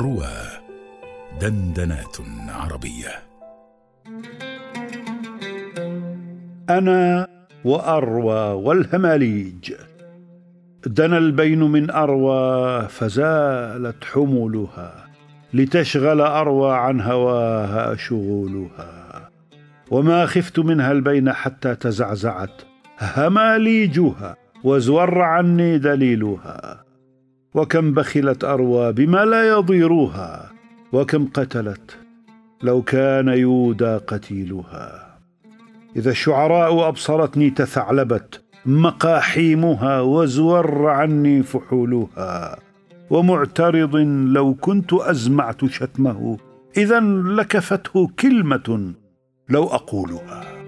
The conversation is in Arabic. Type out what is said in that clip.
روى دندنات عربية. أنا وأروى والهماليج. دنا البين من أروى فزالت حمولها لتشغل أروى عن هواها شغولها. وما خفت منها البين حتى تزعزعت هماليجها وزور عني دليلها. وكم بخلت أروى بما لا يضيرها وكم قتلت لو كان يودى قتيلها. إذا الشعراء أبصرتني تثعلبت مقاحيمها وزور عني فحولها. ومعترض لو كنت أزمعت شتمه اذا لكفته كلمة لو أقولها.